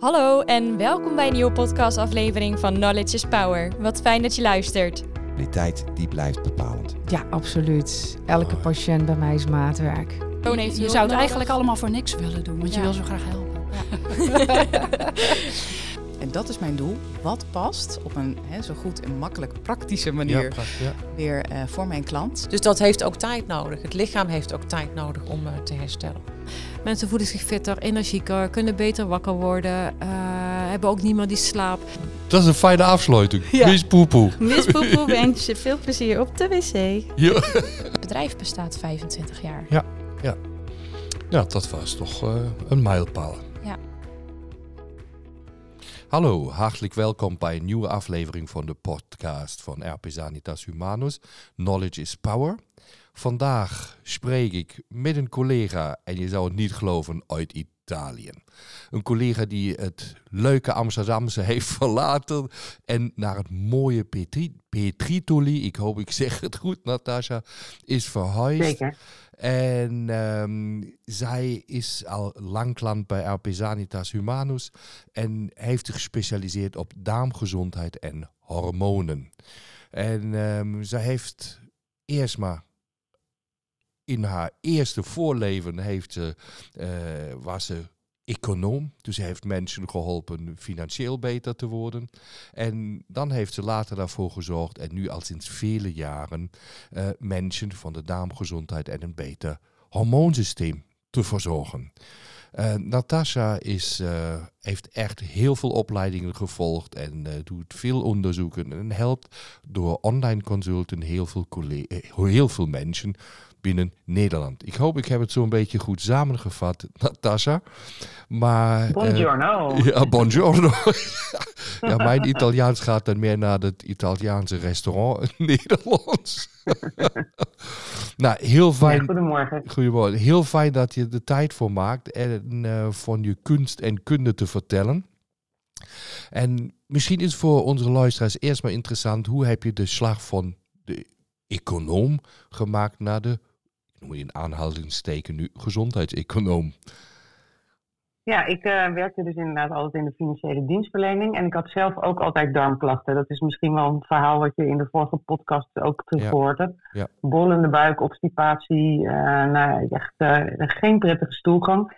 Hallo en welkom bij een nieuwe podcastaflevering van Knowledge is Power. Wat fijn dat je luistert. Kwaliteit die blijft bepalend. Ja, absoluut. Elke Mooi. patiënt bij mij is maatwerk. Je hulp zou het eigenlijk allemaal voor niks willen doen, want Ja. je wil zo graag helpen. En dat is mijn doel. Wat past op een hè, zo goed en makkelijk praktische manier ja. weer eh, voor mijn klant. Dus dat heeft ook tijd nodig. Het lichaam heeft ook tijd nodig om eh, te herstellen. Mensen voelen zich fitter, energieker, kunnen beter wakker worden, eh, hebben ook niet meer die slaap. Dat is een fijne afsluiting. Ja. Mis poepoe. Miss Poepoe wens je veel plezier op de wc. Ja. Het bedrijf bestaat 25 jaar. ja, dat was toch eh, een mijlpaal. Ja. Hallo, hartelijk welkom bij een nieuwe aflevering van de podcast van RP Sanitas Humanus. Knowledge is Power. Vandaag spreek ik met een collega, en je zou het niet geloven, uit Italië. Een collega die het leuke Amsterdamse heeft verlaten en naar het mooie Petri Petritoli, ik hoop ik zeg het goed, Natasja, is verhuisd. Zeker. En ehm, zij is al lang klant bij RP Sanitas Humanus en heeft zich gespecialiseerd op darmgezondheid en hormonen. En ehm, zij heeft eerst maar in haar eerste voorleven heeft ze, eh, was ze econoom. Dus ze heeft mensen geholpen financieel beter te worden. En dan heeft ze later daarvoor gezorgd, en nu al sinds vele jaren, eh, mensen van de darmgezondheid en een beter hormoonsysteem te verzorgen. Eh Natasha is, heeft echt heel veel opleidingen gevolgd en doet veel onderzoeken en helpt door online consulten heel veel, heel veel mensen binnen Nederland. Ik hoop ik heb het zo'n beetje goed samengevat, Natasha. Maar, eh, Buongiorno. ja, buongiorno. ja, mijn Italiaans gaat dan meer naar het Italiaanse restaurant in Nederlands. nou, heel Ja, fijn. goedemorgen. Goedemorgen. Heel fijn dat je er tijd voor maakt en eh, van je kunst en kunde te vertellen. En misschien is voor onze luisteraars eerst maar interessant, hoe heb je de slag van de econoom gemaakt naar de, noem het in aanhalingstekens nu, gezondheidseconoom? Ja, ik eh, werkte dus inderdaad altijd in de financiële dienstverlening. En ik had zelf ook altijd darmklachten. Dat is misschien wel een verhaal wat je in de vorige podcast ook teruggehoord hebt. Ja. Bollende buik, obstipatie, eh, nou, echt eh, geen prettige stoelgang.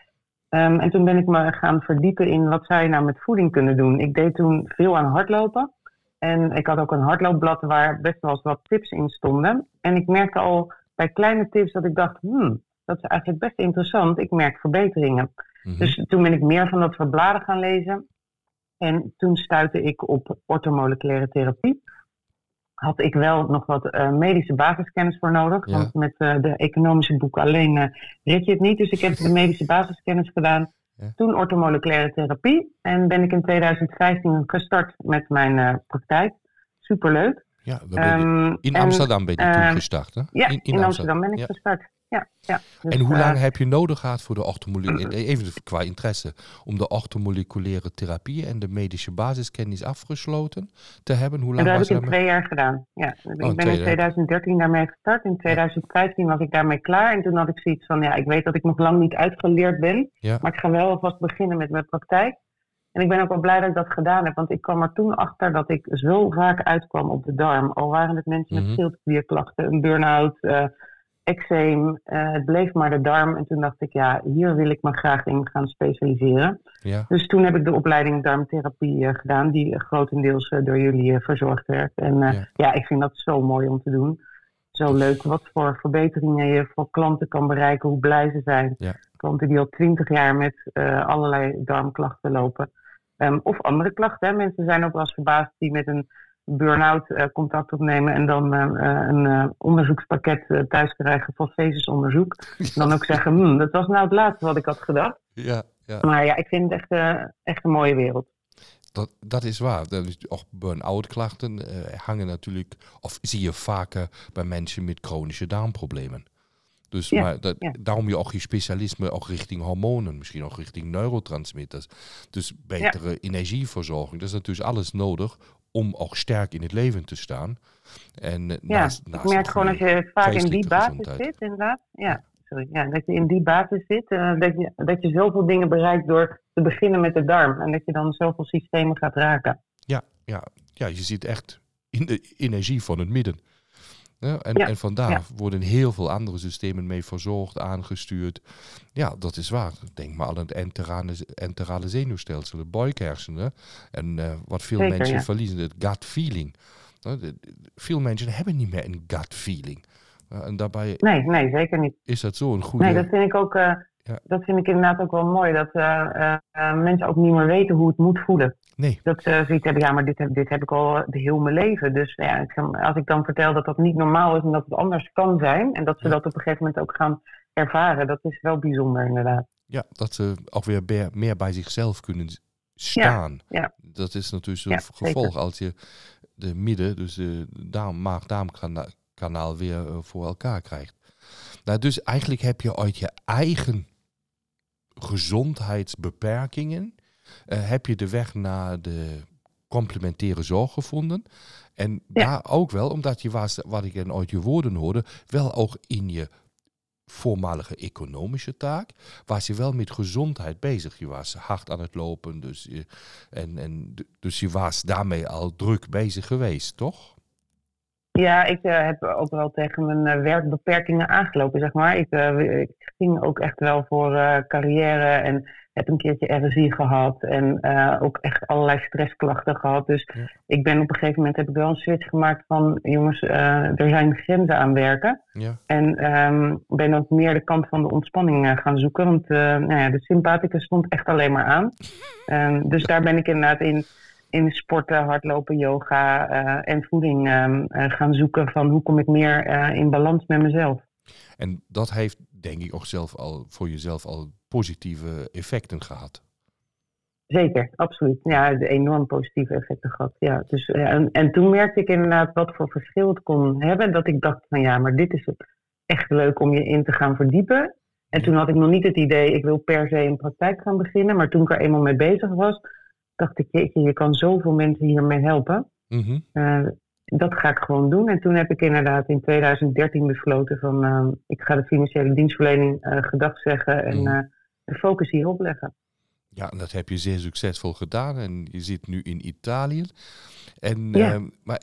Ehm, en toen ben ik me gaan verdiepen in wat zou je nou met voeding kunnen doen. Ik deed toen veel aan hardlopen. En ik had ook een hardloopblad waar best wel eens wat tips in stonden. En ik merkte al bij kleine tips dat ik dacht, hmm, dat is eigenlijk best interessant. Ik merk verbeteringen. Mhm. Dus toen ben ik meer van dat soort bladen gaan lezen. En toen stuitte ik op orthomoleculaire therapie. Had ik wel nog wat eh, medische basiskennis voor nodig. Ja. Want met eh, de economische boeken alleen red je het niet. Dus ik heb de medische basiskennis gedaan. Ja. Toen orthomoleculaire therapie. En ben ik in 2015 gestart met mijn praktijk. Superleuk. Ja, Ehm, in en, Amsterdam ben je toen ehm, gestart, hè? Ja, in, Amsterdam ben ik Ja. gestart. Ja, ja. Dus, En hoe eh, lang heb je nodig gehad voor de orthomoleculaire, even qua interesse, om de orthomoleculaire therapie en de medische basiskennis afgesloten te hebben? Hoe lang dat was heb ik in twee jaar gedaan. Ja, ik ben twee in jaar. 2013 daarmee gestart. In 2015 was ik daarmee klaar. En toen had ik zoiets van, ja, ik weet dat ik nog lang niet uitgeleerd ben. Ja. Maar ik ga wel alvast beginnen met mijn praktijk. En ik ben ook wel blij dat ik dat gedaan heb. Want ik kwam er toen achter dat ik zo vaak uitkwam op de darm. Al waren het mensen Mhm. met schildklierklachten, een burn-out, eh eczeem. eh, het bleef maar de darm. En toen dacht ik, ja, hier wil ik me graag in gaan specialiseren. Ja. Dus toen heb ik de opleiding darmtherapie eh, gedaan, die grotendeels door jullie verzorgd werd. En Ja. ja. ik vind dat zo mooi om te doen. Zo leuk wat voor verbeteringen je voor klanten kan bereiken, hoe blij ze zijn. Ja. Klanten die al twintig jaar met allerlei darmklachten lopen. Ehm, of andere klachten. Hè. Mensen zijn ook wel eens verbaasd die met een burn-out eh, contact opnemen en dan eh, eh, een onderzoekspakket thuis krijgen van onderzoek. En dan ook zeggen, hmm, dat was nou het laatste wat ik had gedacht. Ja, ja. Maar ja, ik vind het echt, echt een mooie wereld. Dat, dat is waar. Dat is, ook burn-out klachten hangen natuurlijk, of zie je vaker bij mensen met chronische darmproblemen. Dus Ja, maar dat, ja. daarom je ook je specialisme ook richting hormonen, misschien ook richting neurotransmitters. Dus betere energieverzorging. Dat is natuurlijk alles nodig om ook sterk in het leven te staan. En eh, Ja, naast, ik merk gewoon goede je vaak in die basis gezondheid. zit, inderdaad. Ja, sorry. Ja, dat je in die basis zit. eh, dat, je, dat je zoveel dingen bereikt door te beginnen met de darm. En dat je dan zoveel systemen gaat raken. Ja, ja, ja, je ziet echt in de energie van het midden. Ja, en, Ja, en vandaar ja. worden heel veel andere systemen mee verzorgd, aangestuurd. Ja, dat is waar. Denk maar aan het enterale, enterale zenuwstelsel, de buikhersenen. En eh, wat veel Zeker, mensen verliezen, het gut feeling. Veel mensen hebben niet meer een gut feeling. En daarbij Nee, nee, zeker niet. is dat zo'n goede... Nee, dat vind ik ook. eh, Ja. Dat vind ik inderdaad ook wel mooi. Dat eh, mensen ook niet meer weten hoe het moet voelen. Nee, Dat ze zoiets hebben, ja, maar dit heb, dit heb ik al de heel mijn leven. Dus ja, als ik dan vertel dat dat niet normaal is en dat het anders kan zijn. En dat ze Ja. dat op een gegeven moment ook gaan ervaren. Dat is wel bijzonder inderdaad. ja, dat ze ook weer meer, bij zichzelf kunnen staan. ja. Dat is natuurlijk zo'n Ja, gevolg zeker. als je de midden, dus de darm, maag-darmkanaal weer eh, voor elkaar krijgt. Nou, dus eigenlijk heb je uit je eigen gezondheidsbeperkingen, eh, heb je de weg naar de complementaire zorg gevonden. En Ja. daar ook wel, omdat je was, wat ik in uit je woorden hoorde, wel ook in je voormalige economische taak, was je wel met gezondheid bezig. Je was hard aan het lopen, dus je, en, en, dus je was daarmee al druk bezig geweest, toch? Ja, ik eh, heb ook wel tegen mijn eh, werkbeperkingen aangelopen, zeg maar. Ik, eh, ik ging ook echt wel voor eh, carrière en heb een keertje RSI gehad en eh, ook echt allerlei stressklachten gehad. Dus Ja. ik ben op een gegeven moment heb ik wel een switch gemaakt van jongens, eh, er zijn grenzen aan werken. Ja. En ehm, ben ook meer de kant van de ontspanning eh, gaan zoeken, want nou ja, de sympathicus stond echt alleen maar aan. Ehm, dus daar ben ik inderdaad in in sporten, hardlopen, yoga en voeding ehm, eh, gaan zoeken van hoe kom ik meer in balans met mezelf. En dat heeft, denk ik, ook zelf al voor jezelf al positieve effecten gehad. Zeker, absoluut. Ja, de enorm positieve effecten gehad. Ja, dus, eh, en, en toen merkte ik inderdaad wat voor verschil het kon hebben. Dat ik dacht van ja, maar dit is het echt leuk om je in te gaan verdiepen. En toen had ik nog niet het idee, ik wil per se een praktijk gaan beginnen. Maar toen ik er eenmaal mee bezig was, dacht ik, jeetje, je kan zoveel mensen hiermee helpen. Mhm. Eh, dat ga ik gewoon doen. En toen heb ik inderdaad in 2013 besloten van eh, ik ga de financiële dienstverlening eh gedag zeggen en Mhm. De focus hierop leggen. Ja, en dat heb je zeer succesvol gedaan. En je zit nu in Italië. En, Ja. ehm, maar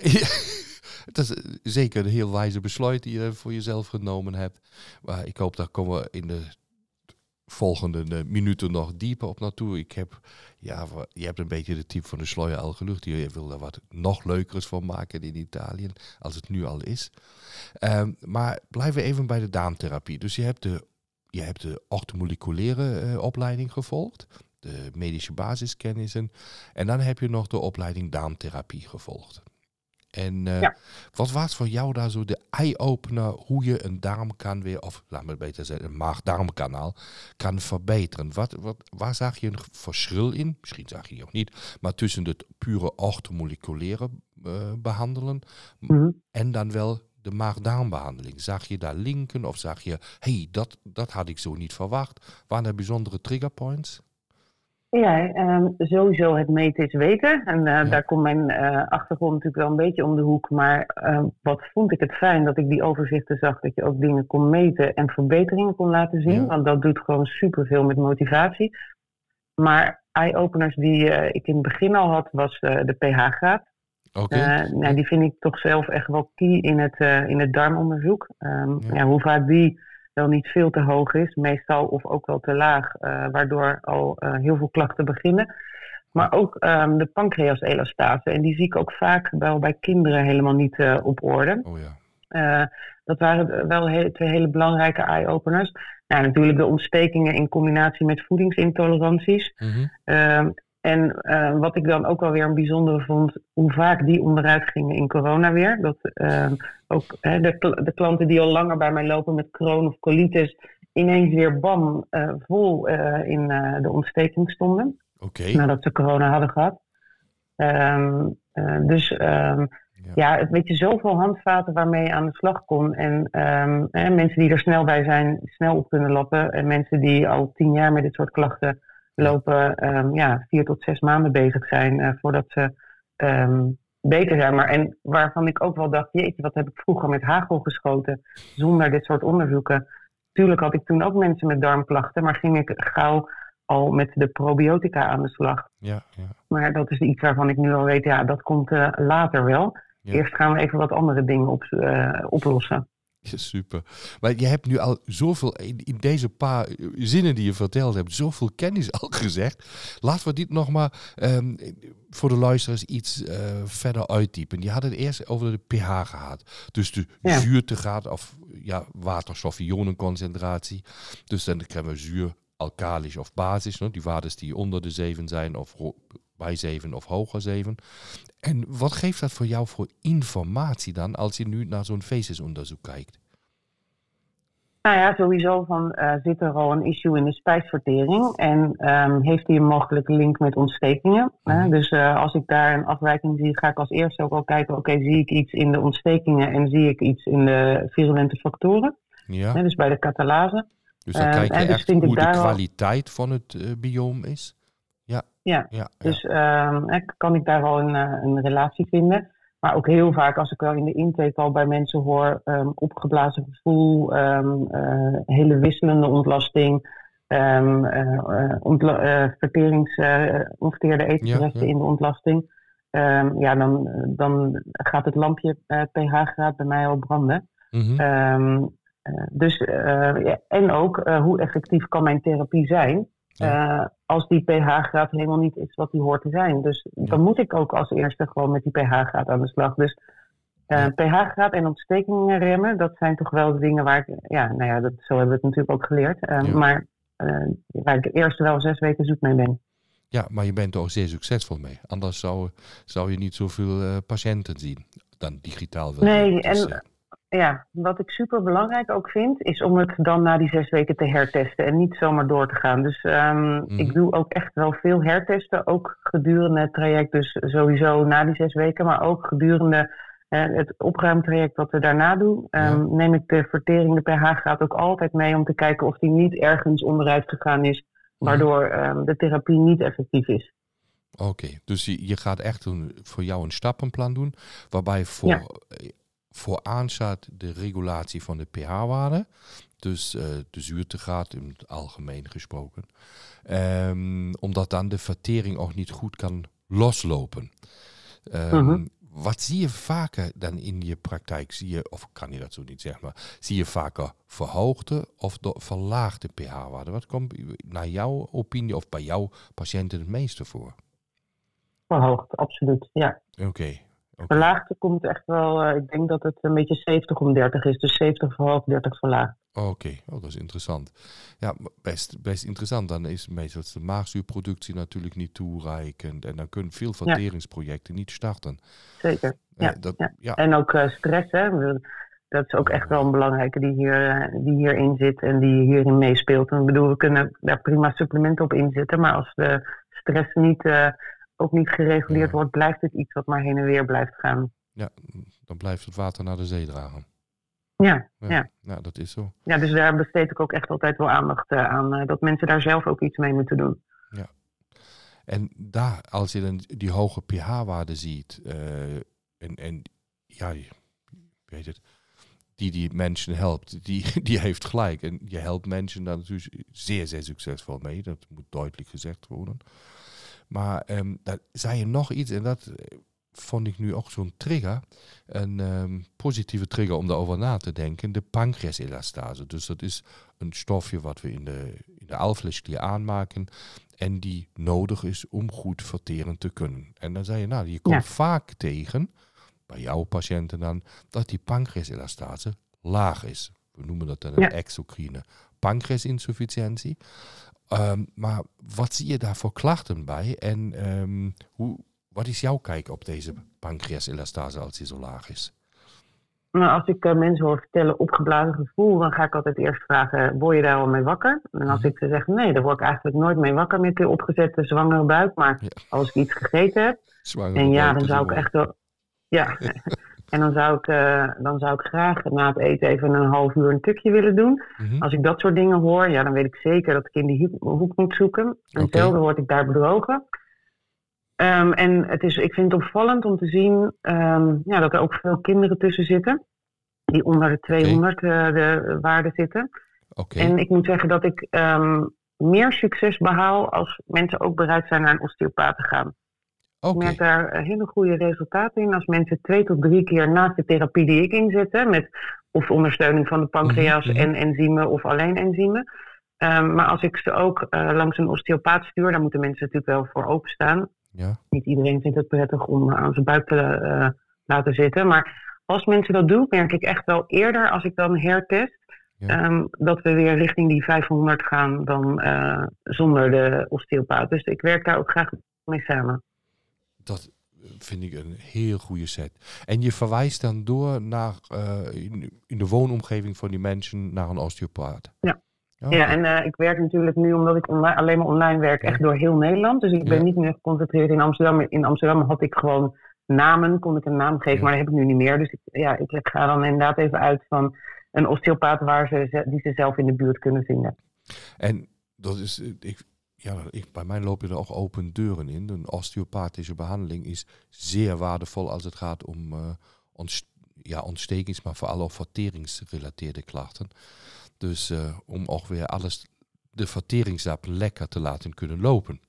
het is zeker een heel wijze besluit die je voor jezelf genomen hebt. Maar ik hoop, daar komen we in de volgende eh, minuten nog dieper op naartoe. Ik heb, ja, je hebt een beetje de type van de sluier al gelucht. Je wil er wat nog leukers van maken in Italië, als het nu al is. Ehm, maar blijven we even bij de darmtherapie. Dus je hebt de, je hebt de orthomoleculaire eh, opleiding gevolgd de medische basiskennissen. En dan heb je nog de opleiding darmtherapie gevolgd. En eh, Ja. wat was voor jou daar zo de eye-opener hoe je een darm kan weer, of laat me beter zeggen, een maag-darmkanaal kan verbeteren? Wat, wat, waar zag je een verschil in? Misschien zag je het ook niet, maar tussen het pure orthomoleculaire eh, behandelen Mhm. en dan wel de maag-darmbehandeling. Zag je daar linken of zag je, hey, dat, dat had ik zo niet verwacht? Waren er bijzondere triggerpoints? Ja, ehm, sowieso het meten is weten. En eh, Ja. daar komt mijn eh, achtergrond natuurlijk wel een beetje om de hoek. Maar ehm, wat vond ik het fijn dat ik die overzichten zag. Dat je ook dingen kon meten en verbeteringen kon laten zien. Ja. Want dat doet gewoon superveel met motivatie. Maar eye-openers die eh, ik in het begin al had, was de pH-graad. Eh, nou, die vind ik toch zelf echt wel key in het, eh, in het darmonderzoek. Ehm, Ja. ja. hoe vaak die wel niet veel te hoog is, meestal of ook wel te laag, eh, waardoor al heel veel klachten beginnen. Maar ook ehm, de pancreaselastase. En die zie ik ook vaak wel bij kinderen helemaal niet op orde. oh ja. Dat waren wel he- twee hele belangrijke eye-openers. Nou, natuurlijk de ontstekingen in combinatie met voedingsintoleranties. Mhm. Ehm, en eh, wat ik dan ook wel weer een bijzondere vond, hoe vaak die onderuit gingen in corona weer. Dat ehm, ook hè, de, kl- de klanten die al langer bij mij lopen met Crohn of colitis, ineens weer bam, eh, vol eh, in de ontsteking stonden. Nadat ze corona hadden gehad. Ehm, eh, dus ehm, Ja. ja, het weet je, zoveel handvaten waarmee je aan de slag kon. En hè, mensen die er snel bij zijn, snel op kunnen lappen. En mensen die al tien jaar met dit soort klachten lopen, ehm, ja, vier tot zes maanden bezig zijn eh, voordat ze ehm, beter zijn. Maar en waarvan ik ook wel dacht, jeetje, wat heb ik vroeger met hagel geschoten zonder dit soort onderzoeken. tuurlijk had ik toen ook mensen met darmklachten, maar ging ik gauw al met de probiotica aan de slag. Ja, ja. Maar dat is iets waarvan ik nu al weet, ja, dat komt eh, later wel. Ja. Eerst gaan we even wat andere dingen op, eh, oplossen. Ja, super. Maar je hebt nu al zoveel, in, in deze paar zinnen die je verteld hebt, zoveel kennis al gezegd. Laten we dit nog maar ehm, voor de luisteraars iets eh, verder uitdiepen. Je had het eerst over de pH gehad. Dus de Ja. zuurtegraad of ja, waterstof-ionenconcentratie. Dus dan krijgen we zuur, alkalisch of basisch. no? Die waarden die onder de 7 zijn of bij 7 of hoger 7. En wat geeft dat voor jou voor informatie dan als je nu naar zo'n fesisonderzoek kijkt? Nou ja, sowieso van, eh, zit er al een issue in de spijsvertering en ehm, heeft die een mogelijke link met ontstekingen? hè? Mhm. Dus eh, als ik daar een afwijking zie, ga ik als eerste ook al kijken, oké, zie ik iets in de ontstekingen en zie ik iets in de virulente factoren? Ja, Hè, dus bij de catalase. Dus dan eh, kijk je dus echt hoe de al- kwaliteit van het eh, bioom is. Ja, Ja, ja, Dus ehm, kan ik daar wel een, eh, een relatie vinden. Maar ook heel vaak, als ik wel in de intake al bij mensen hoor, ehm, opgeblazen gevoel, ehm, eh, hele wisselende ontlasting, ehm eh, eh, ontla- eh, verterings, onverteerde eetresten Ja, ja. in de ontlasting. Ehm, ja, dan, dan gaat het lampje pH-graad bij mij al branden. Ehm, eh, dus, eh, ja, en ook, eh, hoe effectief kan mijn therapie zijn? Ja. eh, als die pH-graad helemaal niet is wat die hoort te zijn. Dus dan moet ik ook als eerste gewoon met die pH-graad aan de slag. Dus eh, Ja. pH-graad en ontstekingen remmen, dat zijn toch wel de dingen waar ik, ja, nou ja, dat, zo hebben we het natuurlijk ook geleerd. Eh, Ja. Maar eh, waar ik eerst wel zes weken zoek mee ben. ja, maar je bent er ook zeer succesvol mee. Anders zou, zou je niet zoveel eh, patiënten zien dan digitaal. wil Nee, en- eh, Ja, wat ik super belangrijk ook vind, is om het dan na die zes weken te hertesten en niet zomaar door te gaan. Dus ehm, Mhm. ik doe ook echt wel veel hertesten, ook gedurende het traject. Dus sowieso na die zes weken, maar ook gedurende eh, het opruimtraject wat we daarna doen. ehm, Neem ik de vertering, de pH-graad ook altijd mee om te kijken of die niet ergens onderuit gegaan is, waardoor ehm, de therapie niet effectief is. Oké, dus je, je gaat echt een, voor jou een stappenplan doen, waarbij voor, Ja. Vooraan staat de regulatie van de pH-waarde, dus eh, de zuurtegraad in het algemeen gesproken, Ehm, omdat dan de vertering ook niet goed kan loslopen. Ehm, Mhm. Wat zie je vaker dan in je praktijk? Zie je, of kan je dat zo niet zeggen, maar zie je vaker verhoogde of de verlaagde pH-waarde? Wat komt naar jouw opinie of bij jouw patiënten het meeste voor? Verhoogd, absoluut. Ja. Oké. Oké. Verlaagd komt echt wel, eh, ik denk dat het een beetje 70 om 30 is. Dus 70 verhoogd, 30 verlaagd. Oké, oh, dat is interessant. Ja, best, best interessant. Dan is meestal de maagzuurproductie natuurlijk niet toereikend. En dan kunnen veel verteringsprojecten niet starten. Zeker. Eh, Ja, dat, ja. ja. En ook eh, stress, hè. Dat is ook echt wel een belangrijke die, hier, die hierin zit en die hierin meespeelt. En ik bedoel, we kunnen daar prima supplementen op inzetten. Maar als de stress niet, ook niet gereguleerd Ja. wordt, blijft het iets wat maar heen en weer blijft gaan. ja, dan blijft het water naar de zee dragen. Ja, Ja, Ja. ja dat is zo. ja dus daar besteed ik ook echt altijd wel aandacht eh, aan. eh, dat mensen daar zelf ook iets mee moeten doen. En daar, als je dan die hoge pH-waarde ziet, eh, en, en ja, je weet het, die die mensen helpt, die, die heeft gelijk. En je helpt mensen daar natuurlijk zeer, zeer succesvol mee. Dat moet duidelijk gezegd worden. Maar daar zei je nog iets, en dat eh, vond ik nu ook zo'n trigger. Een ehm, positieve trigger om daarover na te denken. De pancreaselastase. Dus dat is een stofje wat we in de, in de alvleesklier aanmaken. En die nodig is om goed verteren te kunnen. En dan zei je, nou, je komt Ja. vaak tegen, bij jouw patiënten dan, dat die pancreaselastase laag is. We noemen dat dan een Ja. exocrine pancreasinsufficiëntie. Ehm, maar wat zie je daar voor klachten bij? En ehm, hoe, wat is jouw kijk op deze pancreaselastase als die zo laag is? Nou, als ik eh, mensen hoor vertellen opgeblazen gevoel, dan ga ik altijd eerst vragen, word je daar al mee wakker? En als Mhm. ik ze zeg, nee, daar word ik eigenlijk nooit mee wakker met de opgezette zwangere buik. Maar Ja. als ik iets gegeten heb, Zwanger en ja, dan zou ik echt wel, ja. en dan zou, ik, eh, dan zou ik graag na het eten even een half uur een tukje willen doen. Mhm. Als ik dat soort dingen hoor, ja, dan weet ik zeker dat ik in die hoek- moet zoeken. En zelden word ik daar bedrogen. Ehm, en het is, ik vind het opvallend om te zien ehm, ja, dat er ook veel kinderen tussen zitten. Die onder de 200 eh, de waarde zitten. Oké. En ik moet zeggen dat ik ehm, meer succes behaal als mensen ook bereid zijn naar een osteopaat te gaan. Ik merk daar eh, hele goede resultaten in. Als mensen twee tot drie keer naast de therapie die ik inzet, met of ondersteuning van de pancreas Mhm, mhm. en enzymen of alleen enzymen. Ehm, maar als ik ze ook eh, langs een osteopaat stuur, daar moeten mensen natuurlijk wel voor openstaan. Ja. Niet iedereen vindt het prettig om aan zijn buik te eh, laten zitten. Maar als mensen dat doen, merk ik echt wel eerder als ik dan hertest. Ja. ehm, dat we weer richting die 500 gaan dan eh, zonder de osteopaat. Dus ik werk daar ook graag mee samen. Dat vind ik een heel goede set. En je verwijst dan door naar eh, in, in de woonomgeving van die mensen naar een osteopaat. Ja. Oh, Ja, en eh, ik werk natuurlijk nu, omdat ik alleen maar online werk, echt door heel Nederland. Dus ik ben Ja. niet meer geconcentreerd in Amsterdam. In Amsterdam had ik gewoon namen, kon ik een naam geven, Ja. maar dat heb ik nu niet meer. Dus ik, ja, ik ga dan inderdaad even uit van een osteopaat waar ze, die ze zelf in de buurt kunnen vinden. En dat is, eh, ik, ja, ik, bij mij lopen er ook open deuren in. Een osteopathische behandeling is zeer waardevol als het gaat om eh, ja, ontstekings, maar vooral ook verteringsgerelateerde klachten. Dus eh, om ook weer alles, de verteringssap lekker te laten kunnen lopen.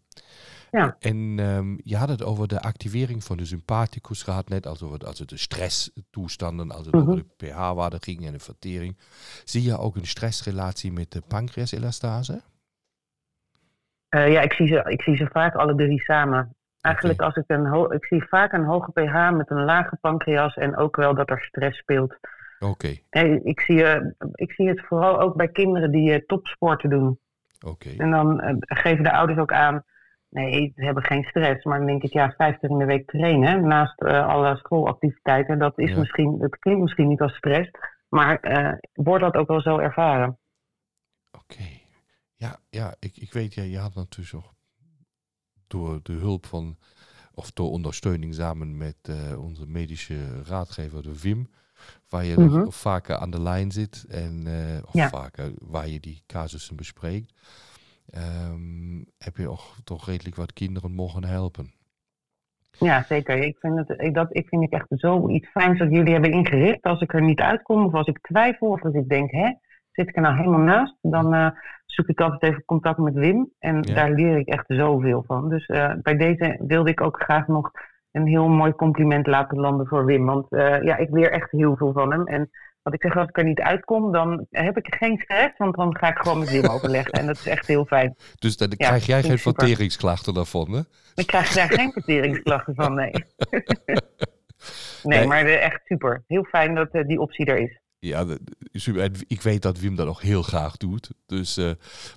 Ja. En ehm, je had het over de activering van de sympathicus gehad, net als, over, als het de stresstoestanden, als het Mhm. over de pH-waarde ging en de vertering. Zie je ook een stressrelatie met de pancreaselastase? Eh, ja, ik zie, ze, ik zie ze vaak alle drie samen. Eigenlijk als ik een ho- ik zie vaak een hoge pH met een lage pancreas en ook wel dat er stress speelt. Oké, Nee, ik, zie, eh, ik zie het vooral ook bij kinderen die eh, topsporten doen. oké. En dan geven de ouders ook aan, nee, ze hebben geen stress. Maar dan denk ik, ja, vijf keer in de week trainen naast alle schoolactiviteiten, dat, is Ja. misschien, dat klinkt misschien niet als stress. Maar wordt dat ook wel zo ervaren? Oké. Ja, ja ik, ik weet, ja, je had natuurlijk ook door de hulp van, of door ondersteuning samen met eh, onze medische raadgever, de Wim, waar je nog vaker aan de lijn zit en eh, of Ja. vaker waar je die casussen bespreekt, ehm, heb je ook toch redelijk wat kinderen mogen helpen. Ja, zeker. Ik vind, het, ik, dat, ik vind ik echt zoiets fijns dat jullie hebben ingericht. Als ik er niet uitkom of als ik twijfel of als ik denk, hè, zit ik er nou helemaal naast? Dan eh, zoek ik altijd even contact met Wim. En Ja. daar leer ik echt zoveel van. Dus eh, bij deze wilde ik ook graag nog een heel mooi compliment laten landen voor Wim. Want eh, ja, ik leer echt heel veel van hem. En wat ik zeg, als ik er niet uitkom, dan heb ik geen stress. Want dan ga ik gewoon met Wim overleggen. En dat is echt heel fijn. Dus dan Ja, krijg jij geen verteringsklachten daarvan, hè? Ik krijg daar geen verteringsklachten van, nee. nee, Nee. maar echt super. Heel fijn dat die optie er is. Ja, de- ik weet dat Wim dat ook heel graag doet. Dus, eh,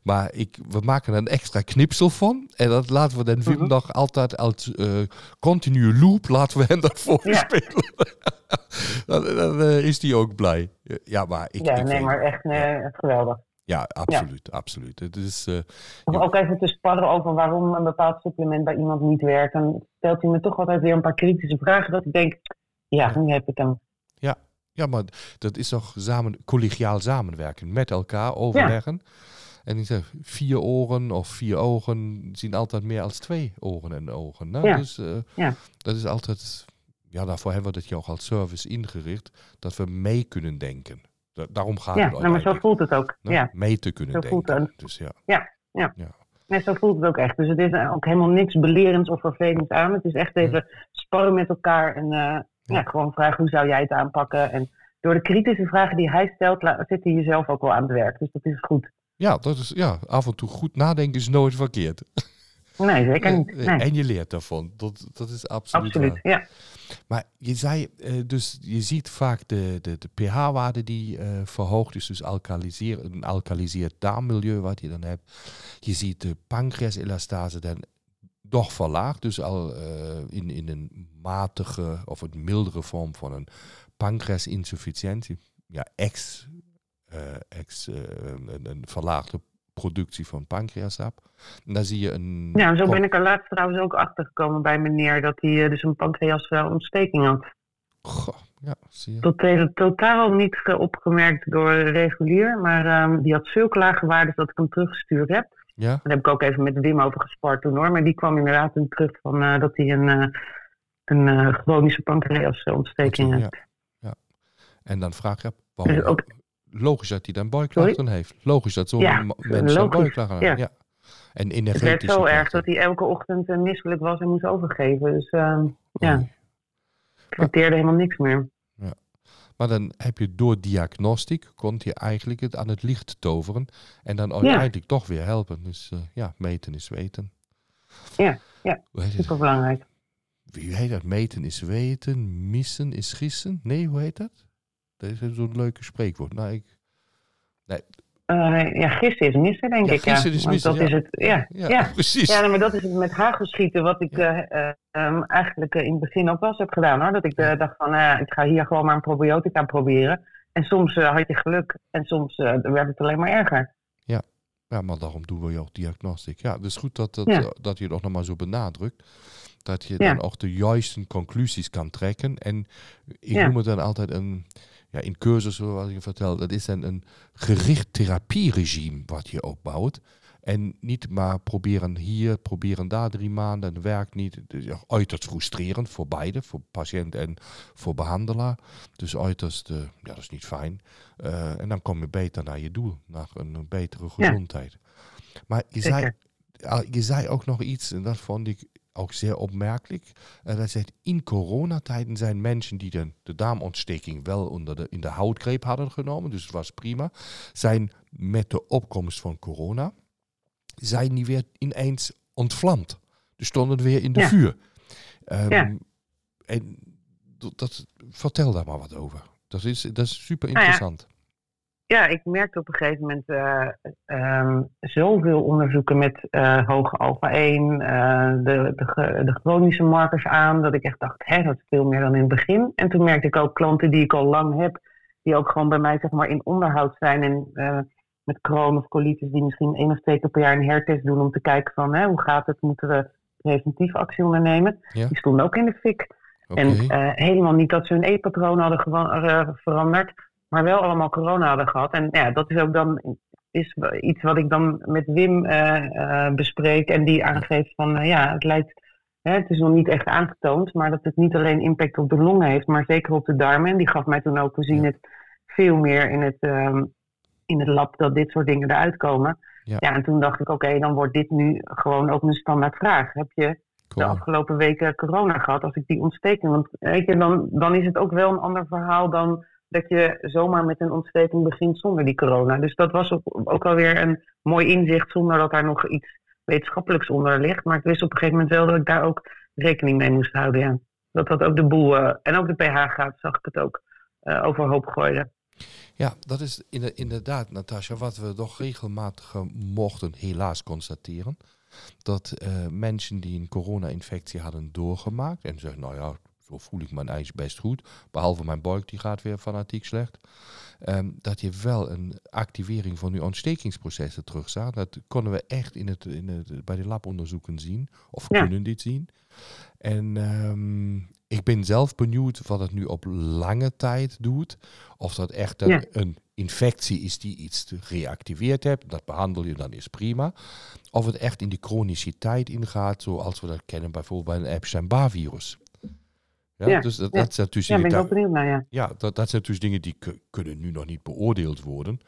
maar ik, we maken er een extra knipsel van. En dat laten we dan Wim Mhm. nog altijd als eh continue loop, laten we hem dat voorspelen. dan dan eh, is hij ook blij. Ja, maar ik, ja, ik nee, weet- maar echt geweldig. Ja, absoluut, absoluut. Het is, Of Ja. ook even te sparren over waarom een bepaald supplement bij iemand niet werkt. Dan stelt hij me toch altijd weer een paar kritische vragen. Dat ik denk, ja, nu heb ik hem. Ja, maar dat is toch samen, collegiaal samenwerken. Met elkaar overleggen. En ik zeg, vier oren of vier ogen zien altijd meer als twee oren en ogen. Ja. Dus eh, Ja. dat is altijd, ja, daarvoor hebben we dat je ook als service ingericht, dat we mee kunnen denken. Da- daarom gaat Ja, het nou, maar zo voelt het ook. hè? Ja, Mee te kunnen zo voelt denken. het. Dus ja, nee, zo voelt het ook echt. Dus het is ook helemaal niks belerends of vervelends aan. Het is echt even sparren met elkaar en eh, ja. gewoon vragen hoe zou jij het aanpakken. En door de kritische vragen die hij stelt, zit hij jezelf ook wel aan het werk. Dus dat is goed. ja, dat is, ja, af en toe goed nadenken is nooit verkeerd. Nee, zeker niet. Nee, En je leert daarvan. Dat, dat is absoluut, absoluut. waar. Ja. Maar je zei, eh, dus je ziet vaak de, de, de pH-waarde die eh, verhoogd is, dus alkaliseer, een alkaliseerd darmmilieu wat je dan hebt. Je ziet de pancreaselastase dan toch verlaagd, dus al eh, in, in een matige of een mildere vorm van een pancreasinsufficiëntie. Ja, ex, eh, ex eh, een, een verlaagde productie van pancreasap. En dan zie je een... Ja, zo ben ik er laatst trouwens ook achter gekomen bij meneer dat hij dus een pancreasontsteking had. Goh, ja, zie je. Tot, totaal niet ge- opgemerkt door regulier, maar ehm, die had zulke lage waarden dat ik hem teruggestuurd heb. Ja, Daar heb ik ook even met Wim over gespart toen hoor, maar die kwam inderdaad terug van eh, dat hij een, eh, een eh, chronische pancreasontsteking ja. heeft. ja. En dan vraag je, Dus waarom, ook- logisch dat hij dan buikklachten heeft. Logisch dat zo'n Ja, mens dan buikklachten ja. heeft. Ja. En Het werd zo erg dat hij elke ochtend misselijk was en moest overgeven. Dus ehm ja, ik verteerde helemaal niks meer. Maar dan heb je door diagnostiek, kon je eigenlijk het aan het licht toveren. En dan uiteindelijk toch weer helpen. Dus eh, ja, meten is weten. Ja, ja, Hoe heet het? Super belangrijk. Wie heet dat? Meten is weten, missen is gissen. Nee, hoe heet dat? Dat is zo'n leuke spreekwoord. Nou, ik, Eh, ja, gissen is missen, denk Ja, ik. gissen ja. is missen, Dat ja. is het, ja. ja, Ja. precies. Ja, maar dat is het met hagelschieten, wat ik eh, eh, ehm, eigenlijk eh, in het begin ook wel eens heb gedaan. Hoor. Dat ik dacht van, ik ga hier gewoon maar een probiotica proberen. En soms had je geluk en soms werd het alleen maar erger. Ja, maar daarom doen we ook diagnostiek. Ja, het is goed dat, dat, Ja. dat je het ook nog maar zo benadrukt. Dat je Ja. dan ook de juiste conclusies kan trekken. En ik Ja. noem het dan altijd een, ja, in cursus zoals ik vertel, dat is dan een gericht therapieregime wat je opbouwt. En niet maar proberen hier, proberen daar drie maanden, het werkt niet. Het is ja, uiterst frustrerend voor beide, voor patiënt en voor behandelaar. Dus uiterst, eh, ja, dat is niet fijn. Eh, en dan kom je beter naar je doel, naar een betere gezondheid. Maar je zei, je zei ook nog iets, en dat vond ik ook zeer opmerkelijk. En dat zegt, in coronatijden zijn mensen die de, de darmontsteking wel onder de, in de houtgreep hadden genomen, dus het was prima, zijn met de opkomst van corona, zijn die weer ineens ontvlamd. Dus stonden weer in de Ja. vuur. Ja. En dat, vertel daar maar wat over. Dat is, dat is super Nou ja, interessant. Ja, ik merkte op een gegeven moment eh, ehm, zoveel onderzoeken met eh, hoge alpha-1, eh, de, de, de chronische markers aan, dat ik echt dacht, hè, dat is veel meer dan in het begin. En toen merkte ik ook klanten die ik al lang heb, die ook gewoon bij mij zeg maar in onderhoud zijn en met Crohn of colitis, die misschien één of twee keer per jaar een hertest doen om te kijken van hè, hoe gaat het, moeten we preventief actie ondernemen. Ja. Die stonden ook in de fik. En helemaal niet dat ze hun eetpatroon hadden veranderd, maar wel allemaal corona hadden gehad. En ja, dat is ook dan is iets wat ik dan met Wim eh, bespreek en die aangeeft van eh, ja, het lijkt, hè, het is nog niet echt aangetoond, maar dat het niet alleen impact op de longen heeft, maar zeker op de darmen. En die gaf mij toen ook, we zien het veel meer in het, ehm, in het lab dat dit soort dingen eruit komen. Ja. Ja, en toen dacht ik, oké, dan wordt dit nu gewoon ook een standaard vraag. Heb je de afgelopen weken corona gehad, als ik die ontsteking. Want weet je, dan, dan is het ook wel een ander verhaal dan dat je zomaar met een ontsteking begint zonder die corona. Dus dat was ook, ook alweer een mooi inzicht zonder dat daar nog iets wetenschappelijks onder ligt. Maar ik wist op een gegeven moment wel dat ik daar ook rekening mee moest houden. Ja. Dat dat ook de boel eh, en ook de pH-graad zag ik het ook eh, overhoop gooide. Ja, dat is inde- inderdaad, Natasja, wat we toch regelmatig eh, mochten helaas constateren. Dat mensen die een corona-infectie hadden doorgemaakt en zeggen, nou ja, zo voel ik mijn ijs best goed, behalve mijn buik die gaat weer fanatiek slecht. ehm, dat je wel een activering van je ontstekingsprocessen terugzag. Dat konden we echt in het, in het, bij de labonderzoeken zien, of Ja. kunnen dit zien. En ehm, ik ben zelf benieuwd wat het nu op lange tijd doet. Of dat echt een, Ja. een infectie is die iets geactiveerd hebt. Dat behandel je, dan is prima. Of het echt in die chroniciteit ingaat, zoals we dat kennen bijvoorbeeld bij een Epstein-Barr-virus. Ja, Ja, dus dat, ja. dat zijn natuurlijk Ja, ben ik benieuwd naar, ja. ja, dat, dat zijn dus dingen die ku- kunnen nu nog niet beoordeeld worden.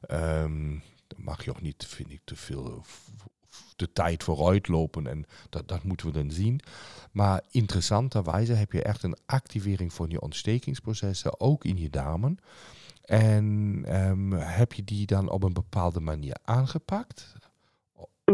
Daar mag je ook niet, vind ik, te veel de tijd vooruit lopen. En dat, dat moeten we dan zien. Maar interessanterwijze heb je echt een activering van je ontstekingsprocessen, ook in je darmen. En ehm, heb je die dan op een bepaalde manier aangepakt?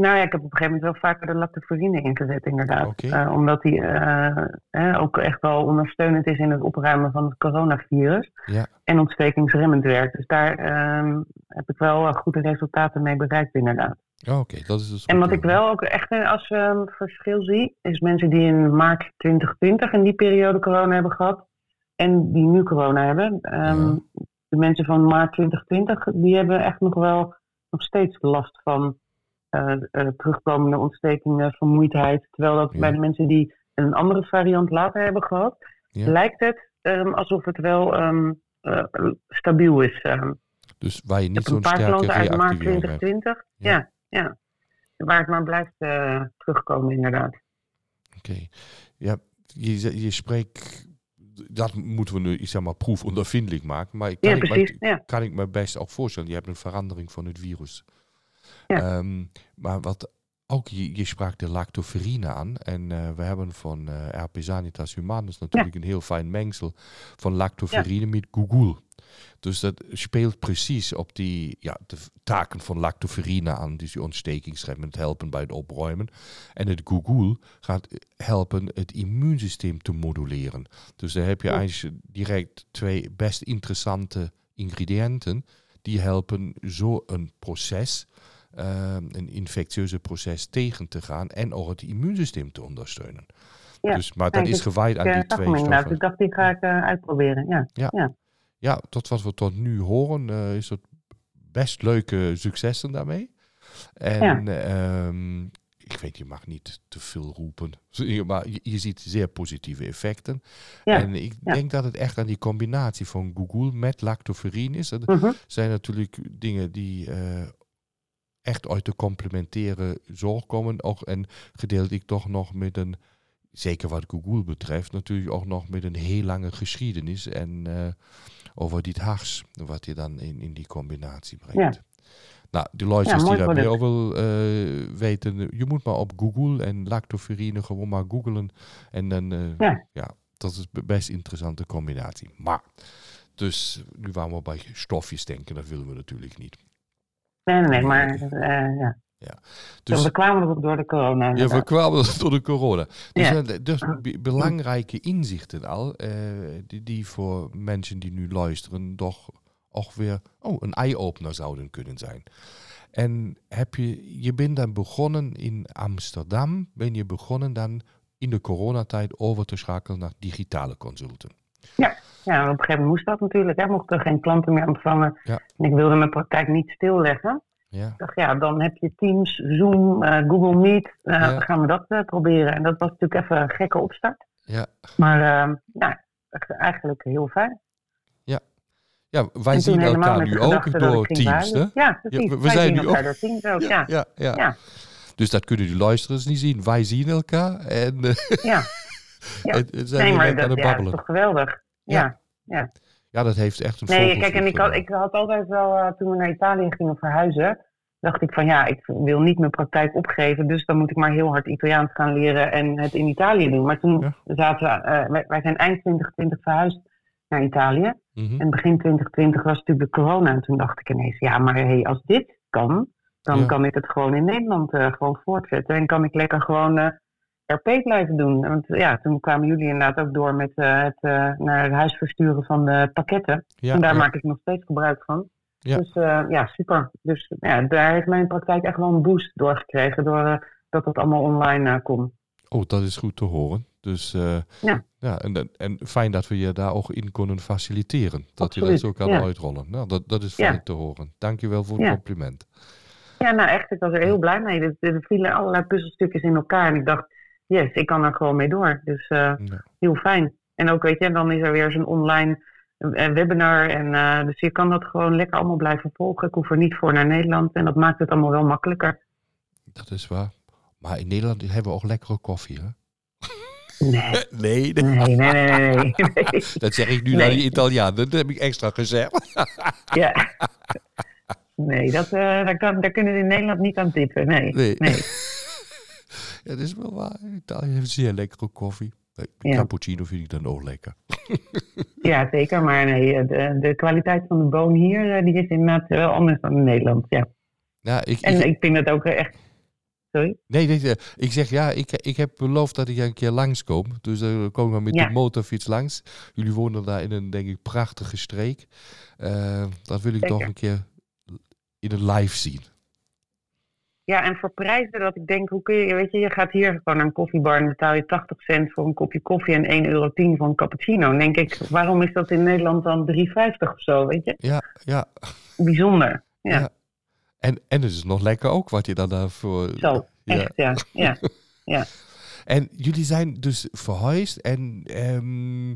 Nou ja, ik heb op een gegeven moment wel vaker de lactoferrine ingezet, inderdaad. Oké. Eh, omdat die eh, eh, ook echt wel ondersteunend is in het opruimen van het coronavirus. Ja. En ontstekingsremmend werkt. Dus daar ehm, heb ik wel eh, goede resultaten mee bereikt, inderdaad. Oh, Oké, dat is dus En wat ik wel ook echt als ehm, verschil zie, is mensen die in maart 2020 in die periode corona hebben gehad. En die nu corona hebben. Ehm, Ja. De mensen van maart 2020, die hebben echt nog wel nog steeds last van terugkomende ontstekingen, vermoeidheid. Terwijl dat Ja. bij de mensen die een andere variant later hebben gehad, Ja. lijkt het ehm, alsof het wel ehm, eh, stabiel is. ehm. Dus waar je Ik niet zo'n sterke uit maart reactivering hebt. 2020. Ja. Ja. Ja, Waar het maar blijft eh, terugkomen, inderdaad. Oké. Ja, je, je spreekt dat moeten we nu, ik zeg maar, proefondervindelijk maken. Maar ik Ja, kan, ik, precies. me, Ja. kan ik me best ook voorstellen. Je hebt een verandering van het virus. Ja. Ehm, maar wat ook, je, je sprak de lactoferine aan. En eh, we hebben van eh RP Sanitas Humanus natuurlijk een heel fijn mengsel van lactoferine met gugul. Dus dat speelt precies op die ja, de taken van lactoferine aan. Dus die het helpen bij het opruimen. En het gugul gaat helpen het immuunsysteem te moduleren. Dus daar heb je eigenlijk direct twee best interessante ingrediënten. Die helpen zo een proces, een infectieuze proces tegen te gaan. En ook het immuunsysteem te ondersteunen. Ja, Dus, maar dat is dus gewijd aan die eh, zag twee stoffen. Ik dacht, die ga ik eh, uitproberen. Ja. Ja, tot wat we tot nu horen, eh, is het best leuke successen daarmee. En ehm, ik weet, je mag niet te veel roepen, maar je, je ziet zeer positieve effecten. Ja, En ik ja. denk dat het echt aan die combinatie van Google met lactoferine is. Dat Mhm. zijn natuurlijk dingen die echt uit de complementaire zorg komen. Ook, en gedeeltelijk toch nog met een, zeker wat Google betreft, natuurlijk ook nog met een heel lange geschiedenis. En eh, over dit hars, wat je dan in, in die combinatie brengt. Nou, de luisteraars Ja, die daar meer over eh, weten, je moet maar op Google en lactoferine gewoon maar googlen. En dan, eh, Ja. ja, dat is be- best interessante combinatie. Maar, dus nu waren we bij stofjes denken, dat willen we natuurlijk niet. Nee, nee, nee, maar eh, ja. Dus we kwamen door de corona. ja, we kwamen door de corona. Dus, Ja. dus be- belangrijke inzichten al, eh, die, die voor mensen die nu luisteren toch ook weer oh, een eye-opener zouden kunnen zijn. En heb je, je bent dan begonnen in Amsterdam, ben je begonnen dan in de coronatijd over te schakelen naar digitale consulten. Ja, op een gegeven moment moest dat natuurlijk. Hè. Mocht er geen klanten meer ontvangen. Ja. En ik wilde mijn praktijk niet stilleggen. Ja, Ik dacht, ja, dan heb je Teams, Zoom, eh, Google Meet. Ja. Gaan we dat eh, proberen. En dat was natuurlijk even een gekke opstart. ja. Maar eh, ja, echt eigenlijk heel fijn. ja wij En zien elkaar nu ook dat door Teams. Hè? Ja, precies. we- we Wij zijn nu elkaar ook- door Teams ook. Ja, Ja, ja. Ja. Dus dat kunnen de luisteraars niet zien. Wij zien elkaar en, ja. Ja. en, en zijn Nee, maar aan dat het ja, babbelen. is toch geweldig. Ja. Ja. Ja, dat heeft echt een Nee, kijk, en ik had, ik had altijd wel, eh, toen we naar Italië gingen verhuizen, dacht ik van ja, ik wil niet mijn praktijk opgeven, dus dan moet ik maar heel hard Italiaans gaan leren en het in Italië doen. Maar toen Ja. zaten we, eh, wij, wij zijn eind 2020 verhuisd naar Italië. Mhm. En begin 2020 was natuurlijk de corona. En toen dacht ik ineens, ja, maar hey, als dit kan, dan Ja. kan ik het gewoon in Nederland eh, gewoon voortzetten. En kan ik lekker gewoon RP blijven doen. Want ja, toen kwamen jullie inderdaad ook door met eh, het eh, naar huis versturen van de pakketten. Ja, en daar ja. maak ik nog steeds gebruik van. Ja. Dus eh, ja, super. Dus ja, daar heeft mijn praktijk echt wel een boost door gekregen. Doordat dat het allemaal online kon. Oh, dat is goed te horen. Dus Ja. ja en, en- fijn dat we je daar ook in kunnen faciliteren. Dat je dat zo kan uitrollen. Nou, dat, dat is fijn te horen. Dankjewel voor het compliment. Ja, nou echt, ik was er heel blij mee. Er, er vielen allerlei puzzelstukjes in elkaar. En ik dacht, yes, ik kan er gewoon mee door. Dus eh, Ja. heel fijn. En ook, weet je, dan is er weer zo'n online eh, webinar. En, eh, dus je kan dat gewoon lekker allemaal blijven volgen. Ik hoef er niet voor naar Nederland. En dat maakt het allemaal wel makkelijker. Dat is waar. Maar in Nederland hebben we ook lekkere koffie, hè? Nee, Nee, nee, nee, nee, nee. nee. nee. dat zeg ik nu Nee. naar die Italiaan. Dat heb ik extra gezegd. Ja. Nee, dat, eh, daar, kan, daar kunnen we in Nederland niet aan tippen. Nee. Nee. Ja, dat is wel waar. Italië heeft zeer lekkere koffie. Ja. Cappuccino vind ik dan ook lekker. Ja, zeker. Maar nee, eh, de, de kwaliteit van de boon hier, eh, die is inderdaad wel anders dan in Nederland. Ja. Ja, ik, En ik, ik vind het ook eh, echt... Sorry? Nee, ik zeg ja, ik, ik heb beloofd dat ik een keer langskom. Dus dan komen we met Ja. de motorfiets langs. Jullie wonen daar in een, denk ik, prachtige streek. Dat wil ik Zeker. toch een keer in het live zien. Ja, en voor prijzen dat ik denk, hoe kun je, weet je, je gaat hier gewoon naar een koffiebar en betaal je 80 cent voor een kopje koffie en 1,10 euro voor een cappuccino. Dan denk ik, waarom is dat in Nederland dan 3,50 of zo, weet je? Ja, ja. Bijzonder. Ja, Ja. En, en het is nog lekker ook wat je dan daarvoor... zo. Ja. Echt, ja. ja. En jullie zijn dus verhuisd en... ehm,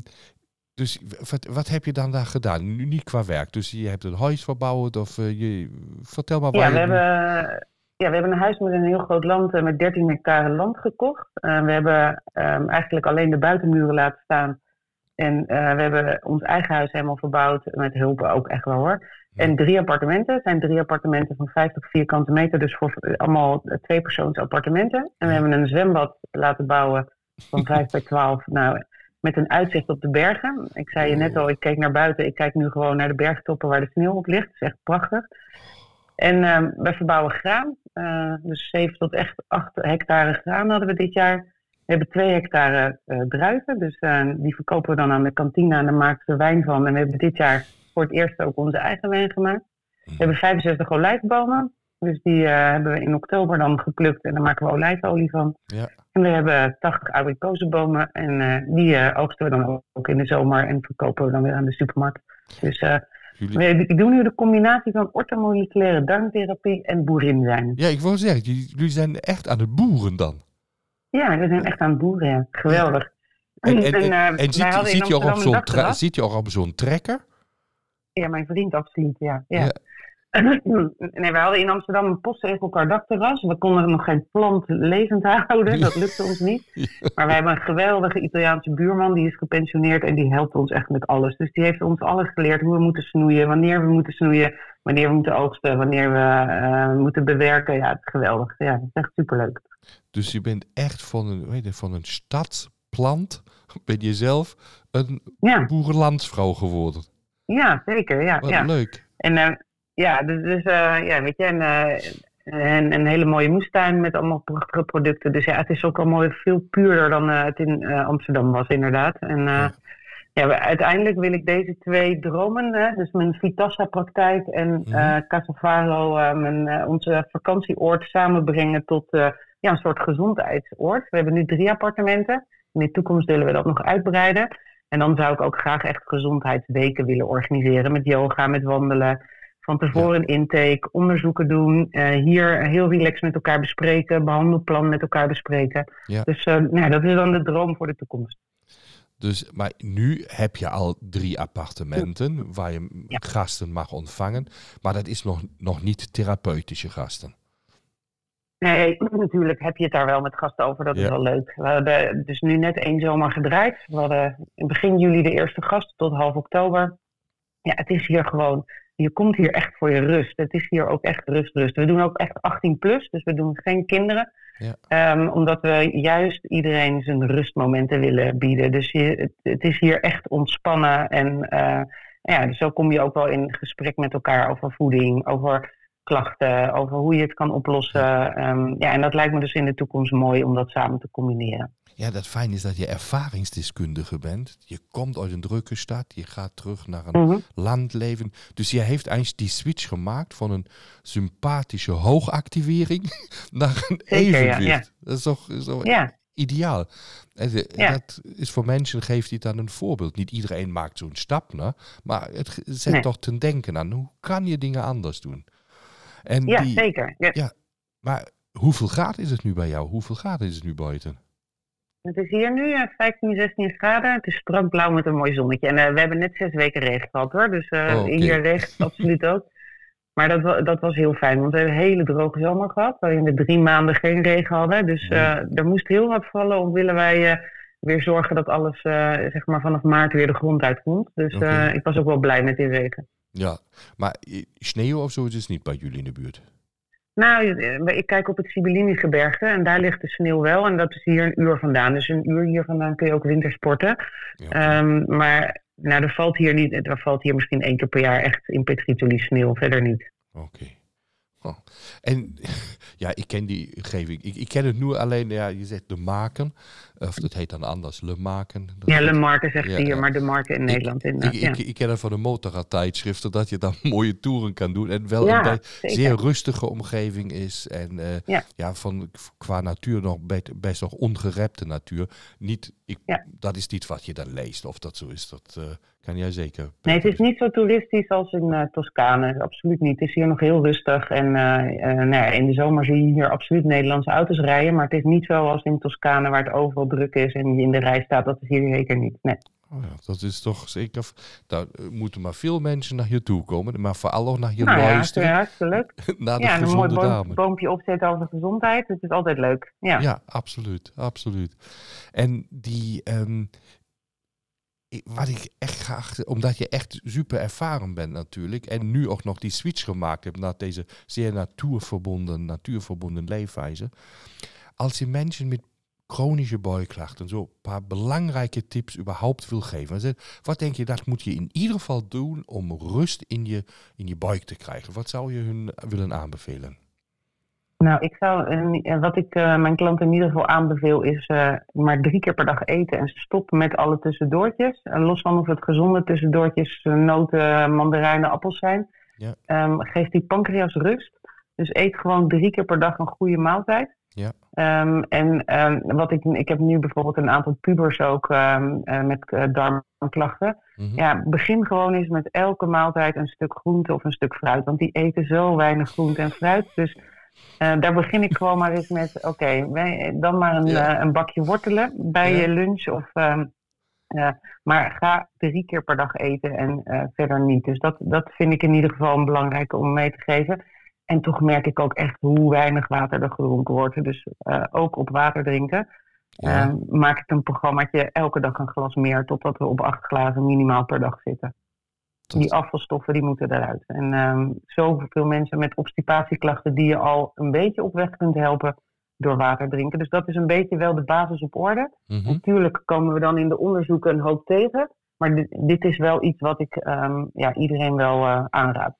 dus wat, wat heb je dan daar gedaan? Nu niet qua werk. Dus je hebt een huis verbouwd of eh, je... Vertel maar waar Ja, we hebben, ja, we hebben een huis met een heel groot land, met 13 hectare land gekocht. Eh, we hebben ehm, eigenlijk alleen de buitenmuren laten staan En eh, we hebben ons eigen huis helemaal verbouwd. Met hulp ook echt wel hoor. En drie appartementen. Het zijn drie appartementen van 50 vierkante meter. Dus voor eh, allemaal tweepersoons appartementen. En we hebben een zwembad laten bouwen van 5 bij 12. Nou, met een uitzicht op de bergen. Ik zei je net al, ik keek naar buiten. Ik kijk nu gewoon naar de bergtoppen waar de sneeuw op ligt. Dat is echt prachtig. En uh, we verbouwen graan. Uh, dus 7 tot echt 8 hectare graan hadden we dit jaar. We hebben 2 hectare uh, druiven. Dus die verkopen we dan aan de kantine en daar maken we wijn van. En we hebben dit jaar voor het eerst ook onze eigen wijn gemaakt. We hebben 65 olijfbomen. Dus die hebben we in oktober dan geplukt en daar maken we olijfolie van. Ja. En we hebben 80 abrikozenbomen en die oogsten we dan ook in de zomer en verkopen we dan weer aan de supermarkt. Dus Jullie... Ik doe nu de combinatie van ortomoleculaire darmtherapie en boerin zijn. Ja, ik wou zeggen, jullie zijn echt aan het boeren dan. Ja, we zijn echt aan het boeren, ja. Geweldig. En, en, en, en, en ziet, ziet, je ook op zo'n ziet je ook op zo'n trekker? Ja, mijn vriend absoluut, ja. ja. ja. nee, we hadden in Amsterdam een postzegelkar dakterras. We konden nog geen plant levend houden. Dat lukte ons niet. Maar we hebben een geweldige Italiaanse buurman. Die is gepensioneerd en die helpt ons echt met alles. Dus die heeft ons alles geleerd. Hoe we moeten snoeien, wanneer we moeten snoeien. Wanneer we moeten oogsten, wanneer we uh, moeten bewerken. Ja, het is geweldig. Ja, het is echt superleuk. Dus je bent echt van een, weet je, van een stadsplant, ben je zelf een ja. boerenlandsvrouw geworden. Ja, zeker. Ja, Wat ja. leuk. En uh, ja, dus, uh, ja, weet je, en, uh, en een hele mooie moestuin met allemaal prachtige producten. Dus ja, het is ook al mooi veel puurder dan uh, het in Amsterdam was, inderdaad. En ja. ja, uiteindelijk wil ik deze twee dromen, hè, dus mijn Vitassa-praktijk en mm. Casavaro, mijn, onze vakantieoord, samenbrengen tot ja, een soort gezondheidsoord. We hebben nu drie appartementen. In de toekomst willen we dat nog uitbreiden. En dan zou ik ook graag echt gezondheidsweken willen organiseren met yoga, met wandelen van tevoren een intake, onderzoeken doen, uh, hier heel relaxed met elkaar bespreken, behandelplan met elkaar bespreken. Ja. Dus uh, nou, dat is dan de droom voor de toekomst. Dus, maar nu heb je al drie appartementen waar je ja. gasten mag ontvangen, maar dat is nog, nog niet therapeutische gasten. Nee, natuurlijk heb je het daar wel met gasten over. Dat ja. is wel leuk. We hebben dus nu net één zomer gedraaid. We hadden in begin juli de eerste gast tot half oktober. Ja, het is hier gewoon je komt hier echt voor je rust. Het is hier ook echt rust, rust. We doen ook echt 18 plus, dus we doen geen kinderen. Ja. Um, omdat we juist iedereen zijn rustmomenten willen bieden. Dus je, het, het, is hier echt ontspannen. En uh, ja, dus zo kom je ook wel in gesprek met elkaar over voeding, over klachten, over hoe je het kan oplossen. Ja. Um, ja, en dat lijkt me dus in de toekomst mooi om dat samen te combineren. Ja, dat fijn is dat je ervaringsdeskundige bent. Je komt uit een drukke stad, je gaat terug naar een Mhm. landleven. Dus je heeft eigenlijk die switch gemaakt van een sympathische hoogactivering naar een Zeker, ja, evenwicht. ja. Dat is toch, is toch Ja. ideaal. En Ja. Dat is voor mensen, geeft hij dan een voorbeeld. Niet iedereen maakt zo'n stap, ne? maar het zet Nee. toch ten denken aan hoe kan je dingen anders doen. En Ja, die, zeker. Ja. Ja. Maar hoeveel graden is het nu bij jou? Hoeveel graden is het nu buiten? Het is hier nu eh, 15, 16 graden. Het is strak blauw met een mooi zonnetje. En eh, we hebben net zes weken regen gehad hoor. Dus eh, Oh, hier regent absoluut ook. Maar dat, dat was heel fijn, want we hebben een hele droge zomer gehad. Waarin we drie maanden geen regen hadden. Dus eh, er moest heel wat vallen om willen wij eh, weer zorgen dat alles eh, zeg maar vanaf maart weer de grond uitkomt. Dus eh, ik was ook wel blij met die regen. Ja, maar eh, sneeuw of zo is het niet bij jullie in de buurt. Nou, eh, ik kijk op het Sibylini-gebergte en daar ligt de sneeuw wel. En dat is hier een uur vandaan. Dus een uur hier vandaan kun je ook wintersporten. Ja. Ehm, maar nou, er valt hier niet, er valt hier misschien één keer per jaar echt in Petritoli sneeuw, verder niet. Oké. Oh. En ja, ik ken die geving. Ik, ik ken het nu alleen, ja, je zegt de maken. Of dat heet dan anders, le maken. Ja, Le Marque zegt Ja, hier, ja. maar de Marke in Nederland Ik, inderdaad. ik, ja. ik, ik ken het van de motorradtijdschriften, dat je dan mooie toeren kan doen. En wel een zeer rustige omgeving is. En eh, Ja. van, qua natuur nog best nog ongerepte natuur. Niet. Dat is niet wat je dan leest, of dat zo is. Dat eh, kan jij zeker. Nee, het is niet zo toeristisch als in eh, Toscane. Absoluut niet. Het is hier nog heel rustig. En eh, eh, nou ja, in de zomer zie je hier absoluut Nederlandse auto's rijden. Maar het is niet zo als in Toscane waar het overal druk is en je in de rij staat. Dat is hier zeker niet. Nee. Oh ja, dat is toch zeker. Daar moeten maar veel mensen naar je toe komen, maar vooral ook naar je nou ja, luisteren. hartstikke leuk. naar de Ja, en een mooi boom- boompje opzetten over gezondheid. Het is altijd leuk. Ja. Ja, absoluut, absoluut. En die, ehm, wat ik echt graag, omdat je echt super ervaren bent natuurlijk. En nu ook nog die switch gemaakt hebt naar deze zeer natuurverbonden, natuurverbonden leefwijze. Als je mensen met chronische buikklachten zo een paar belangrijke tips überhaupt wil geven. Wat denk je, dat moet je in ieder geval doen om rust in je, in je buik te krijgen? Wat zou je hun willen aanbevelen? Nou, ik zou, eh, wat ik eh, mijn klanten in ieder geval aanbeveel is eh, maar drie keer per dag eten en stoppen met alle tussendoortjes. En los van of het gezonde tussendoortjes eh, noten, mandarijnen, appels zijn. Ja. Ehm, geef die pancreas rust. Dus eet gewoon drie keer per dag een goede maaltijd. Ja. Ehm, en ehm, wat ik, ik heb nu bijvoorbeeld een aantal pubers ook eh, met eh, darmklachten. Mhm. Ja, begin gewoon eens met elke maaltijd een stuk groente of een stuk fruit. Want die eten zo weinig groente en fruit. Dus eh, daar begin ik gewoon maar eens met, oké, dan maar een, Ja. eh, een bakje wortelen bij Ja. je lunch. Of, ehm, eh, maar ga drie keer per dag eten en verder niet. Dus dat, dat vind ik in ieder geval een belangrijke om mee te geven. En toch merk ik ook echt hoe weinig water er gedronken wordt. Dus ook op water drinken. Ja. Ehm, maak ik een programmaatje elke dag een glas meer, totdat we op acht glazen minimaal per dag zitten. Die afvalstoffen die moeten eruit. En ehm, zoveel mensen met obstipatieklachten die je al een beetje op weg kunt helpen door water drinken. Dus dat is een beetje wel de basis op orde. Mhm. Natuurlijk komen we dan in de onderzoeken een hoop tegen. Maar dit, dit is wel iets wat ik ehm, ja, iedereen wel eh, aanraad.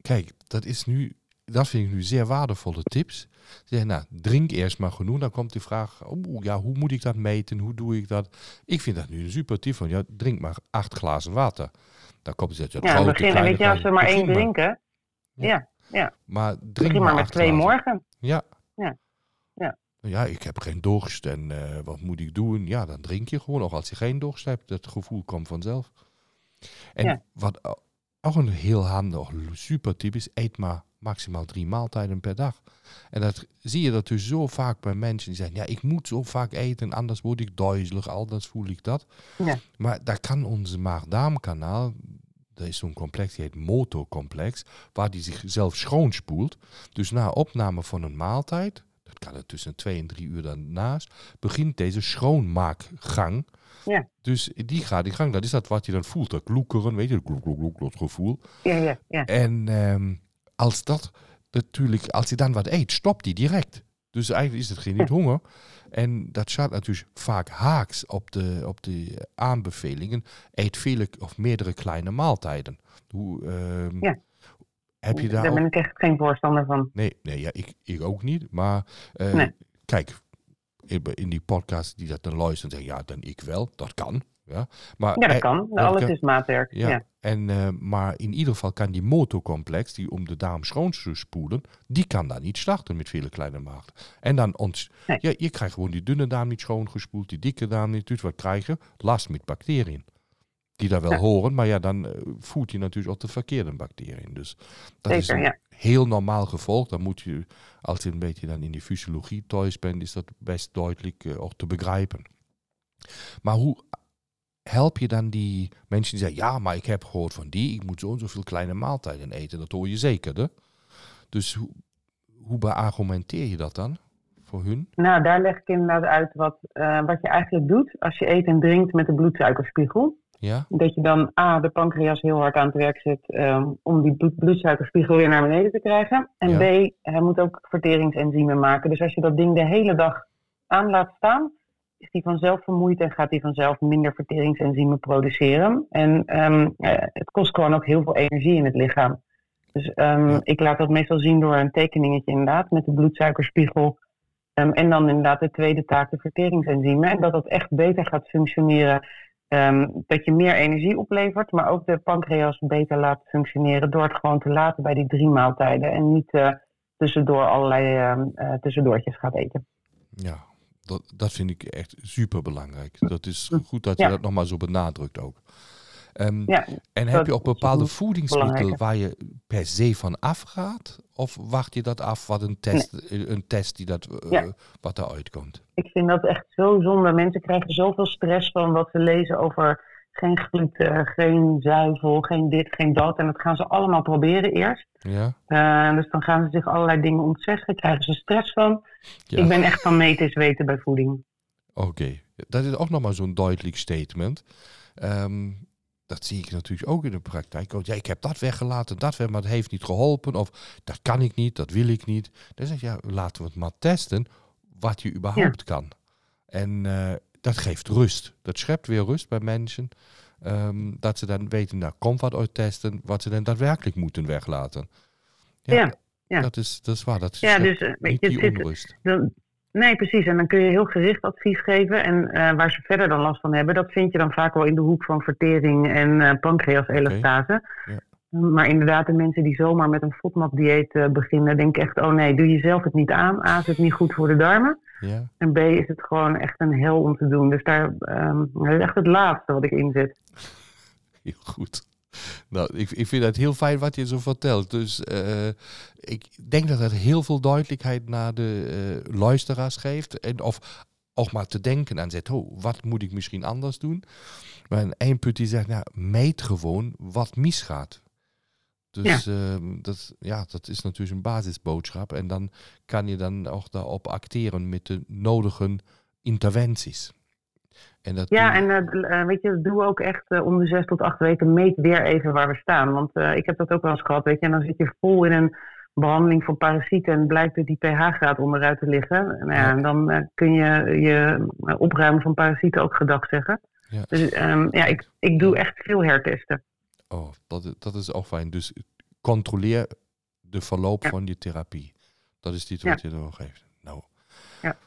Kijk, dat is nu, dat vind ik nu zeer waardevolle tips. Zeg, nou, drink eerst maar genoeg. Dan komt die vraag, oh, ja, hoe moet ik dat meten? Hoe doe ik dat? Ik vind dat nu een super tip van, ja, drink maar acht glazen water. Dan komt het uit Ja, grote, begin, kleine weet je, als we maar één drinken, Maar drink begin maar met twee morgen. Ja. Ja. Ja. Ja, ik heb geen dorst en eh, wat moet ik doen? Ja, dan drink je gewoon. Ook als je geen dorst hebt, dat gevoel komt vanzelf. En Ja. wat ook een heel handig, super tip is, eet maar maximaal drie maaltijden per dag. En dat zie je dat dus zo vaak bij mensen die zeggen, ja, ik moet zo vaak eten, anders word ik duizelig, anders voel ik dat. Ja. Maar daar kan onze maag-darmkanaal, er is zo'n complex, die heet motorcomplex, waar die zichzelf schoonspoelt. Dus na opname van een maaltijd, dat kan er tussen twee en drie uur daarnaast, begint deze schoonmaakgang. Ja. Dus die gaat die gang, dat is dat wat je dan voelt, dat gloekeren, weet je, dat gloek, gloek, gloek, dat gevoel. Ja, ja, ja. En ehm, als dat natuurlijk, als je dan wat eet, stopt die direct. Dus eigenlijk is het geen niet honger. En dat staat natuurlijk vaak haaks op de, op de aanbevelingen. Eet vele of meerdere kleine maaltijden. Hoe, ehm, Ja. Heb je daar Daar ben ik echt geen voorstander van. Nee, nee ja, ik, ik ook niet. Maar eh, Nee. kijk, in, in die podcast die dat dan luisteren, zeggen ja, dan ik wel. Dat kan. Ja, maar, Ja, dat kan. dat Alles kan. is maatwerk. Ja, Ja. En, eh, maar in ieder geval kan die motorcomplex, die om de darm schoon te spoelen, die kan daar niet starten met vele kleine maagden. En dan ons, Nee. ja, je krijgt gewoon die dunne darm niet schoongespoeld, die dikke darm niet. Dus wat krijg je? Last met bacteriën. Die daar wel Ja. horen, maar ja, dan eh, voedt je natuurlijk ook de verkeerde bacteriën. Dus dat is een ja. heel normaal gevolg. Dan moet je, als je een beetje dan in die fysiologie thuis bent, is dat best duidelijk eh, ook te begrijpen. Maar hoe help je dan die mensen die zeggen, ja, maar ik heb gehoord van die, ik moet zo en zoveel kleine maaltijden eten. Dat hoor je zeker, hè? Dus hoe, hoe beargumenteer je dat dan voor hun? Nou, daar leg ik inderdaad uit wat, eh, wat je eigenlijk doet als je eet en drinkt met de bloedsuikerspiegel. Ja? Dat je dan A, de pancreas heel hard aan het werk zet ehm, om die bloed- bloedsuikerspiegel weer naar beneden te krijgen. En Ja. B, hij moet ook verteringsenzymen maken. Dus als je dat ding de hele dag aan laat staan, is die vanzelf vermoeid en gaat die vanzelf minder verteringsenzymen produceren. En ehm, eh, het kost gewoon ook heel veel energie in het lichaam. Dus ehm, Ja. ik laat dat meestal zien door een tekeningetje inderdaad met de bloedsuikerspiegel. Ehm, en dan inderdaad de tweede taak, de verteringsenzymen. En dat dat echt beter gaat functioneren. Dat je meer energie oplevert, maar ook de pancreas beter laat functioneren door het gewoon te laten bij die drie maaltijden. En niet eh, tussendoor allerlei eh, tussendoortjes gaat eten. Ja, dat, dat vind ik echt super belangrijk. Dat is goed dat je Ja. dat nog maar zo benadrukt ook. Ehm, Ja, en heb je ook bepaalde voedingsmiddelen waar je per se van afgaat? Of wacht je dat af wat een test, een test die dat, eh, Ja. wat eruit komt? ik vind dat echt zo zonde. Mensen krijgen zoveel stress van wat ze lezen over geen gluten, geen zuivel, geen dit, geen dat. En dat gaan ze allemaal proberen eerst. Ja? Eh, dus dan gaan ze zich allerlei dingen ontzeggen, krijgen ze stress van. ja. Ik ben echt van meten is weten bij voeding. Oké, Dat is ook nochmal zo'n duidelijk statement. Ehm, dat zie ik natuurlijk ook in de praktijk. Oh, ja, ik heb dat weggelaten, dat weg, maar het heeft niet geholpen. Of dat kan ik niet, dat wil ik niet. Dan zeg je, ja, laten we het maar testen wat je überhaupt kan. En eh, dat geeft rust. Dat schept weer rust bij mensen. Ehm, dat ze dan weten, nou, komt wat uit testen, wat ze dan daadwerkelijk moeten weglaten. Ja, ja. Dat, is, dat is waar. Dat Ja, dus, weet je, die onrust. Dan, nee, precies. En dan kun je heel gericht advies geven. En eh, waar ze verder dan last van hebben, dat vind je dan vaak wel in de hoek van vertering en eh pancreaselastase. Ja. Maar inderdaad, de mensen die zomaar met een FODMAP-dieet beginnen, denken echt, oh nee, doe jezelf het niet aan. A, is het niet goed voor de darmen. Ja, En B, is het gewoon echt een hel om te doen. Dus daar, ehm, dat is echt het laatste wat ik inzet. heel goed. Nou, ik, ik vind het heel fijn wat je zo vertelt. Dus eh, ik denk dat het heel veel duidelijkheid naar de eh, luisteraars geeft. En of ook maar te denken aan zet, oh, wat moet ik misschien anders doen? Maar een één punt die zegt, nou, meet gewoon wat misgaat. Dus ehm, dat, ja, dat is natuurlijk een basisboodschap. En dan kan je dan ook daarop acteren met de nodige interventies. En dat Ja, en eh, eh, weet je, doe ook echt eh, om de zes tot acht weken, meet weer even waar we staan. Want ik heb dat ook wel eens gehad, weet je, en dan zit je vol in een behandeling voor parasieten en blijkt er die pH-graad onderuit te liggen. Nou ja, Ja. en dan kun je je opruimen van parasieten ook gedag zeggen. Ja. Dus ehm, ja, ik, ik doe echt veel hertesten. Oh, dat, dat is ook fijn. Dus controleer de verloop Ja. van je therapie. Dat is die Ja. wat je er nog heeft. Nou. Ja.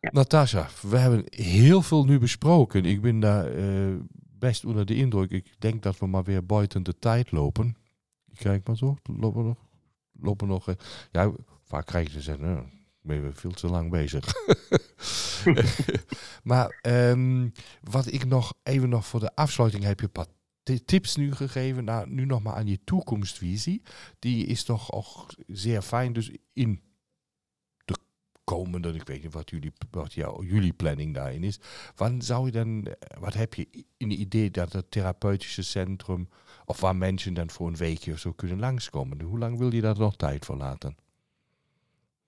Ja. Natasja, we hebben heel veel nu besproken. Ik ben daar eh, best onder de indruk. Ik denk dat we maar weer buiten de tijd lopen. Kijk maar zo. Lopen we nog? Lopen nog eh, ja, vaak krijg je te zeggen, nou, ben je veel te lang bezig. maar ehm, wat ik nog even nog voor de afsluiting heb je een paar ti- tips nu gegeven. Nou, nu maar aan je toekomstvisie. Die is toch ook zeer fijn. Dus in de komende, ik weet niet wat jullie, wat jullie planning daarin is. Wanneer zou je dan, wat heb je in het idee dat het therapeutische centrum, of waar mensen dan voor een weekje of zo kunnen langskomen? Hoe lang wil je daar nog tijd voor laten?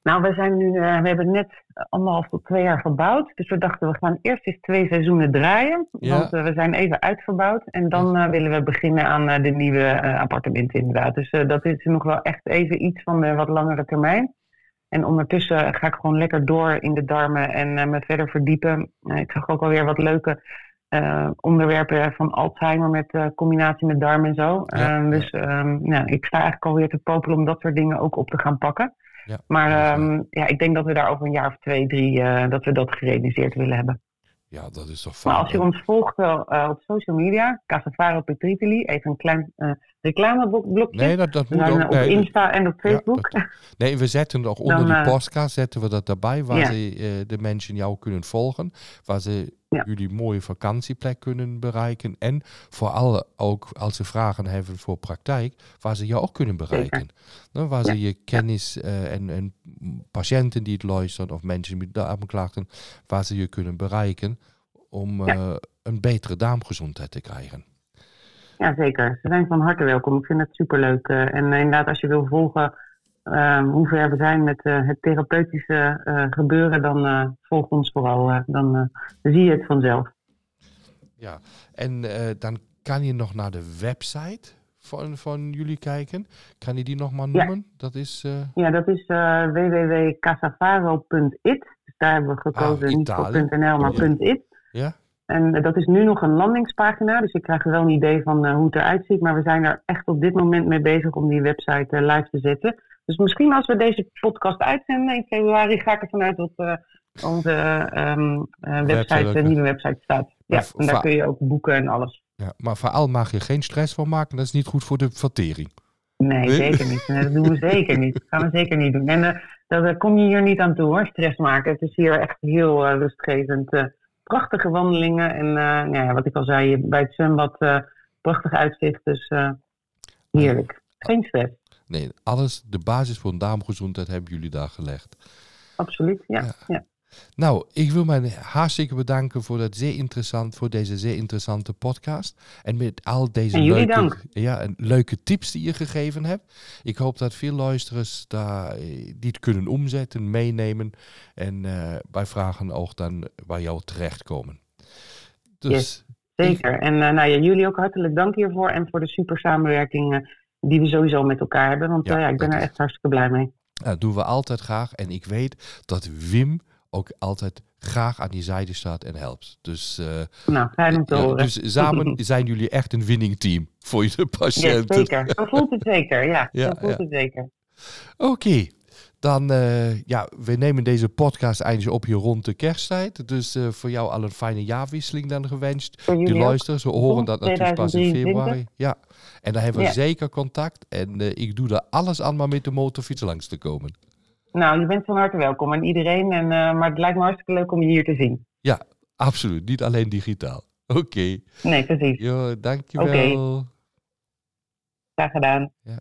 Nou, we, zijn nu, eh, we hebben net anderhalf tot twee jaar verbouwd. Dus we dachten, we gaan eerst eens twee seizoenen draaien. Ja. Want eh, we zijn even uitverbouwd. En dan eh, willen we beginnen aan eh, de nieuwe eh, appartementen inderdaad. Dus eh, dat is nog wel echt even iets van de wat langere termijn. En ondertussen ga ik gewoon lekker door in de darmen en eh, me verder verdiepen. Eh, ik zag ook alweer wat leuke eh, onderwerpen van Alzheimer met eh, combinatie met darm en zo. Ja, Ehm, dus ehm, nou, ik sta eigenlijk alweer te popelen om dat soort dingen ook op te gaan pakken. Ja, Maar eh, ehm, ja, ik denk dat we daar over een jaar of twee, drie, eh, dat we dat gerealiseerd willen hebben. ja, dat is toch fijn. Maar als je ons volgt wel, eh, op social media, Casavaro Petritili, even een klein eh reclameblokje. Nee, dat, dat moet zijn ook. eh, op nee, Insta en op Ja, Facebook. dat- nee, we zetten ook onder Dan, die eh, podcast zetten we dat daarbij, waar Ja. ze, eh, de mensen jou kunnen volgen, waar ze Ja. jullie mooie vakantieplek kunnen bereiken en vooral ook als ze vragen hebben voor praktijk, waar ze jou ook kunnen bereiken. Nou, waar ze je kennis eh, en, en patiënten die het luisteren of mensen met darmklachten, waar ze je kunnen bereiken om eh, een betere darmgezondheid te krijgen. Ja, zeker. Ze zijn van harte welkom. Ik vind het superleuk. eh en inderdaad, als je wil volgen ehm, hoe ver we zijn met eh, het therapeutische eh, gebeuren, dan eh, volg ons vooral. dan zie je het vanzelf. Ja, en dan kan je nog naar de website van, van jullie kijken. Kan je die nog maar Ja. noemen? Dat is... Ja, dat is www.casavaro.it. Dus daar hebben we gekozen, Ah, niet voor .nl, maar Ja. .it. ja? En dat is nu nog een landingspagina, dus ik krijg wel een idee van hoe het eruit ziet. Maar we zijn er echt op dit moment mee bezig om die website live te zetten. Dus misschien als we deze podcast uitzenden in februari, ga ik ervan uit dat eh, onze ehm, eh, website, de hè? nieuwe website staat. Ja, en daar kun je ook boeken en alles. ja. Maar vooral mag je geen stress van maken. Dat is niet goed voor de vertering. Nee, Nee? zeker niet. Nee, dat doen we zeker niet. Dat gaan we zeker niet doen. En eh, daar daar kom je hier niet aan toe hoor, stress maken. Het is hier echt heel eh, rustgevend. eh, prachtige wandelingen en eh, nou ja, wat ik al zei, bij het zwembad eh, prachtig uitzicht. Dus eh, heerlijk. Geen stress, Nee, alles, de basis voor een darmgezondheid hebben jullie daar gelegd. absoluut. Ja, Ja. ja. Nou, ik wil mij hartstikke bedanken voor, dat zeer interessant, voor deze zeer interessante podcast. En met al deze leuke, dank. Ja, en leuke tips die je gegeven hebt. Ik hoop dat veel luisteraars daar, eh, die het kunnen omzetten, meenemen. En eh, bij vragen ook dan bij jou terechtkomen. Dus Yes. Zeker. En eh, nou ja, jullie ook hartelijk dank hiervoor en voor de super samenwerking die we sowieso met elkaar hebben. Want Ja, eh, ja, ik ben dat er echt hartstikke blij mee. dat doen we altijd graag. En ik weet dat Wim ook altijd graag aan die zijde staat en helpt. Dus, eh, Nou, fijn om te ja, horen. dus samen zijn jullie echt een winning team voor je Ja, patiënten. zeker. Zo voelt het zeker. Ja, Ja, zo voelt ja. het zeker. Oké, dan eh, ja, we nemen deze podcast eindelijk op hier rond de kersttijd. Dus eh, voor jou al een fijne jaarwisseling dan gewenst. Die luisteren, ze horen dat natuurlijk pas in 2023. februari. Ja, en dan hebben we Ja. zeker contact. En eh, ik doe er alles aan maar met de motorfiets langs te komen. Nou, je bent van harte welkom en iedereen. En, maar het lijkt me hartstikke leuk om je hier te zien. Ja, absoluut. Niet alleen digitaal. Oké, Nee, precies. Jo, dankjewel. Graag gedaan. Ja.